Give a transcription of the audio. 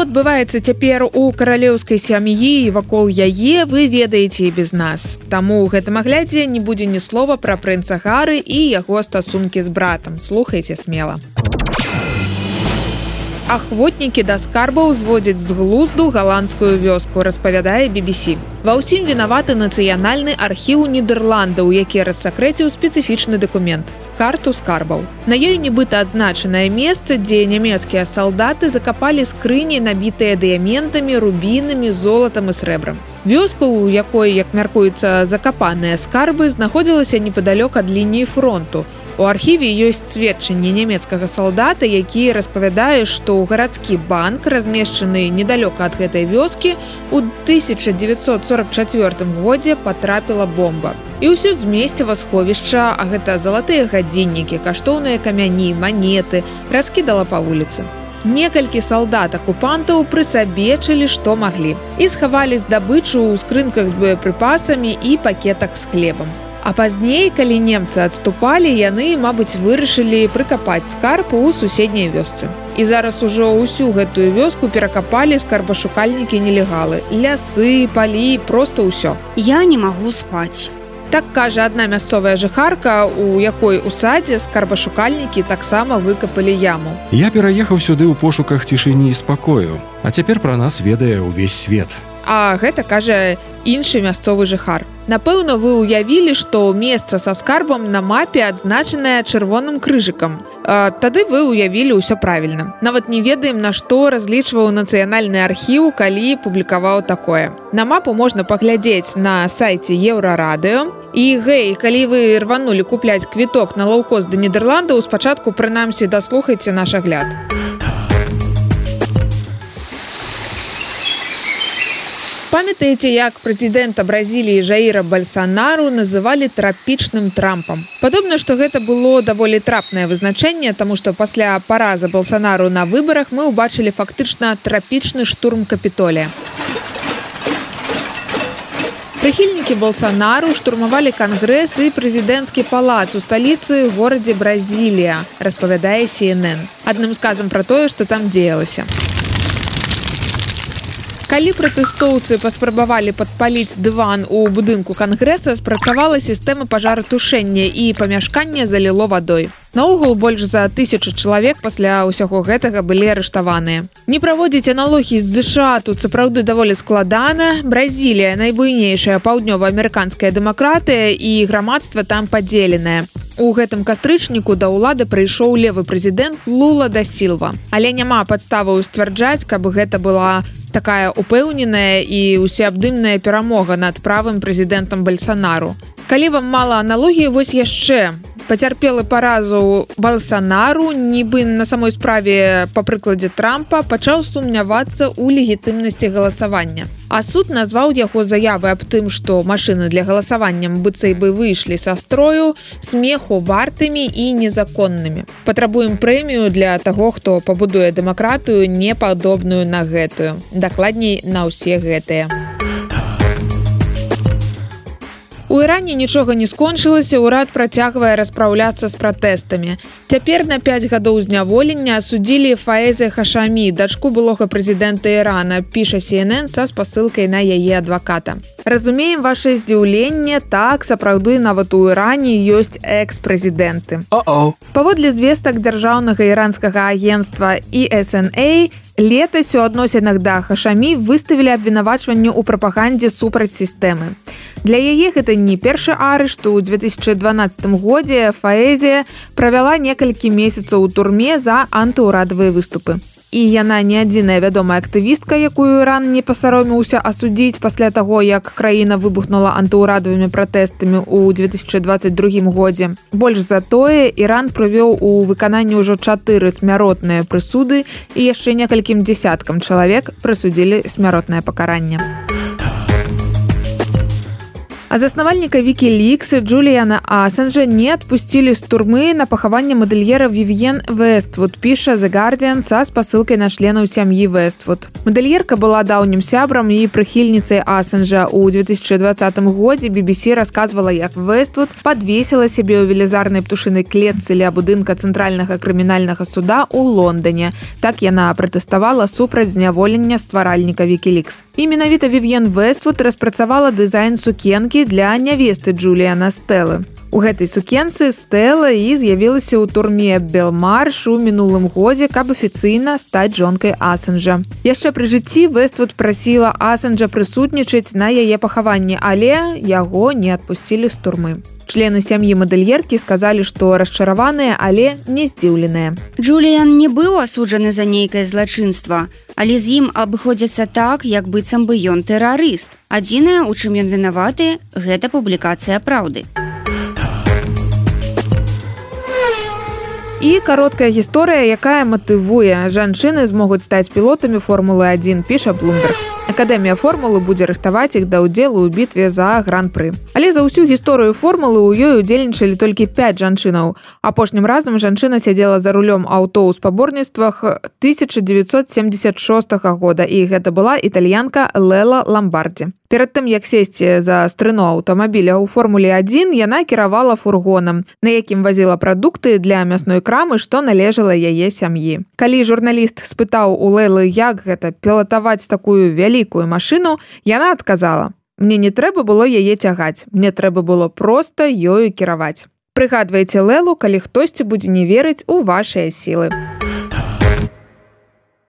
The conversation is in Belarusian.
што адбываецца цяпер у каралеўскай сям'і і вакол яе вы ведаеце і без нас. Таму ў гэтым аглядзе не будзе ні слова пра прынца гары і яго стасункі з братам. Слухайте смела. Ахвотнікі да скарбаў зводзяць з глузду галандскую вёску распавядае BBC ва ўсім вінаваты нацыянальны архіў нідерландаў які рассакрэціў спецыфічны дакумент карту скарбаў. На ёй нібыта адзначанае месца дзе нямецкія салдаты закапалі скрыні набітыя дыяментамі рубінамі золатам і срэбрам. Вёску у якой як мяркуецца закапаныя скарбы знаходзілася непадалёк ад лініі фронту. У архіве ёсць сведчанне нямецкага салдата, які распавядае, што гарадскі банк, размешчаны недалёка ад гэтай вёскі, у 1944 годзе патрапіла бомба. І ўсё з месціва сховішча, а гэта залатыя гадзіннікі, каштоўныя камяні, манеты, раскідала па вуліцы. Некалькі салдат акупантаў прысабечылі, што маглі. І схавалі здабычу ў скрынках з боепрыпасамі і пакетах з хлебам. А пазней, калі немцы адступалі, яны, мабыць, вырашылі прыкапаць скарпу ў суседняй вёсцы. І зараз ужо ўсю гэтую вёску перакапалі скарбашукальнікі нелегалы. лясы, палі, просто ўсё. Я не магу спаць. Так кажа адна мясцовая жыхарка, у якой у садзе скарбашукальнікі таксама выкапалі яму. Я пераехаў сюды ў пошуках цішыні і спакою, А цяпер пра нас ведае ўвесь свет. А гэта кажа іншы мясцовы жыхар. Напэўна, вы ўявілі, што месца са скарбам на мапе адзначанае чырвоным крыжыкам. Тады вы ўявілі ўсё правільна. Нават не ведаем, на што разлічваў нацыянальны архіў, калі публікаваў такое. На мапу можна паглядзець на сайце еўрарадыё. І гэй, калі вы рванулі купляць квіток на лаўкост да Нідерландаў, спачатку прынамсі даслухайце наш агляд. памятаеце як прэзідэнта бразіліі жаіра бальсанару называлі трапічным трампам падобна што гэта было даволі трапнае вызначэнне таму што пасля параза балсанару на выбарах мы ўбачылі фактычна трапічны штурм капітолія прыхільнікі балсанару штурмавалі кангрэс і прэзідэнцкі палац у сталіцы горадзе бразілія распавядае cnn адным сказам пра тое што там дзеялася калі пратэстоўцы паспрабавалі падпаліць дыван у будынку кангрэса спрацавала сістэма пажаратушэння і памяшканне заліло вадой. Наогул больш за тысячу чалавек пасля ўсяго гэтага былі арыштаваныя. Не праводзіць аналогій з ЗША тут сапраўды даволі складана. Бразілія найбуйнейшая паўднёва-амерыканская дэмакратыя і грамадства там падзеленае. У гэтым кастрычніку да ўлады прыйшоў левы прэзідэнт лула да сілва. Але няма падставаў сцвярджаць каб гэта была такая упэўненая і усеабдымная перамога над правым прэзідэнтам бальсанару. Калі вам мала аналогіі вось яшчэ пацярпелы паразу балсанару нібы на самой справе па прыкладзе трампа пачаў сумнявацца ў легітымнасці галасавання. А суд назваў яго заявы аб тым што машыны для галасаванням быццай бы выйшлі са строю смеху вартымі і незаконнымі. Патрабуем прэмію для таго хто пабудуе дэмакратыю непадобную на гэтую. Дакладней на ўсе гэтыя У Іране нічога не скончылася, урад працягвае распраўляцца з пратэстамі. Цяпер на 5 гадоў зняволення асудзілі Фаэзы Хашамі, дачку былога прэзідэнта Ірана, піша CNN са спасылкай на яе адваката. Разумеем ваше здзіўленне, так сапраўды нават у Іране ёсць экс-прэзідэнты. Паводле звестак дзяржаўнага іранскага агенства ESNA, летась у адносінах да Хашамі выставілі абвінавачванню ў прапагандзе супраць сістэмы. Для яе гэта не першы арышт у 2012 годзе фаэзія правяла некалькі месяцаў у турме за антыўрадавыя выступы. І яна не адзіная вядомая актывістка, якую ран не пасароміўся асудзіць пасля таго, як краіна выбухнула антыўрадавымі пратэстамі ў 2022 годзе. Больш за тое, Іран прывёў у выкананні ўжо чатыры смяротныя прысуды і яшчэ некалькім дзясяткам чалавек прысудзілі смяротнае пакаранне. А заснавальніка вікіліксы Джуліяна Асанжа не адпусцілі з турмы на пахаванне мадэльера Вівен Вествуд піша The Guardian са спасылкай на членаў сям'і Вествуд. Мадэльерка была даўнім сябрам і прыхільніцай Асанжа у 2020 годзе BBC расказвала, як Вествуд подвесіла сябе ў велізарнай птушынай клетцы ля будынка цэнтральнага крымінальнага суда ў Лондоне. Так яна пратэставала супраць зняволення стваральніка Вікілікс. І менавіта Вівен Вествуд распрацавала дызайн сукенкі сукенкі для нявесты Джуліяна Стэлы. У гэтай сукенцы стэла і з'явілася ў турме Белмарш у мінулым годзе, каб афіцыйна стаць жонкай Асэнжа. Яшчэ пры жыцці Вествуд прасіла Асэнджа прысутнічаць на яе пахаванні, але яго не адпусцілі з турмы. Члены сям'і мадэльеркі сказалі, што расчараваныя, але не здзіўленыя. Джуліян не быў асуджаны за нейкае злачынства, але з ім абыходзяцца так, як быццам бы ён тэрарыст. Адзінае, у чым ён вінаваты, гэта публікацыя праўды. І кароткая гісторыя, якая матывуе, жанчыны змогуць стаць пілотамі формулы 1 піша Блумберг. Акадэмія формулы будзе рыхтаваць іх да ўдзелу ў бітве за гран-пры. Але за ўсю гісторыю формулы ў ёй удзельнічалі толькі 5 жанчынаў. Апошнім разам жанчына сядзела за рулём аўто ў спаборніцтвах 1976 года і гэта была італьянка Лела Ламбардзе. Перад тым як сесці за стрыно аўтамабіля ў формуле 1 яна кіравала фургонам, на якім вазіла прадукты для мясной крамы, што належала яе сям'і. Калі журналіст спытаў у Лэлы, як гэта пілатаваць такую вялікую вялікую машыну яна адказала мне не трэба было яе цягаць мне трэба было проста ёю кіраваць. Прыгадвайце лэлу калі хтосьці будзе не верыць у вашыя сілы